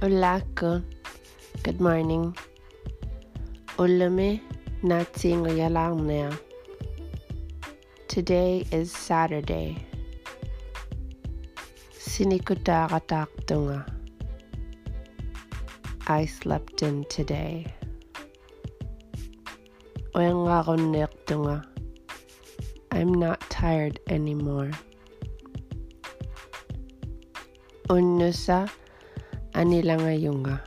Hola, good morning. Ulame nating yalang Today is Saturday. Sinikutarataktunga. I slept in today. I'm not tired anymore. Unusa Anilangayunga.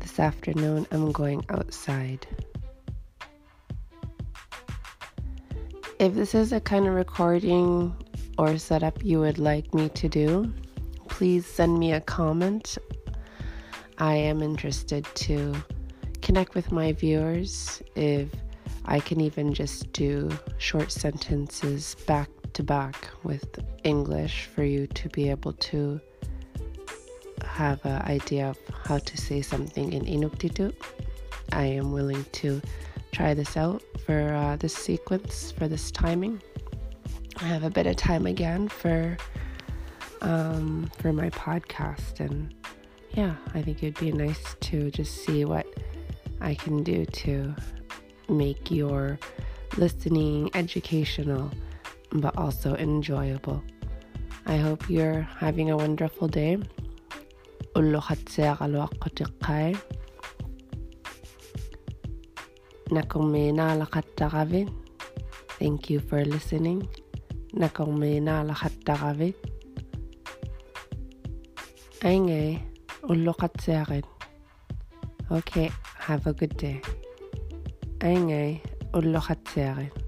This afternoon I'm going outside. If this is a kind of recording or setup you would like me to do, please send me a comment. I am interested to connect with my viewers if I can even just do short sentences back to back with English for you to be able to have an idea of how to say something in Inuktitut, I am willing to try this out for uh, this sequence, for this timing. I have a bit of time again for um, for my podcast, and yeah, I think it'd be nice to just see what I can do to make your listening educational, but also enjoyable. I hope you're having a wonderful day. Ulluqatsiaqaluaqqutiqqai nakongmiinaalaqattaqavit thank you for listening. Nakongmiinaalaqattaqavit aingai ulluqatsiaqit okay have a good day. Aingai ulluqatsiaqit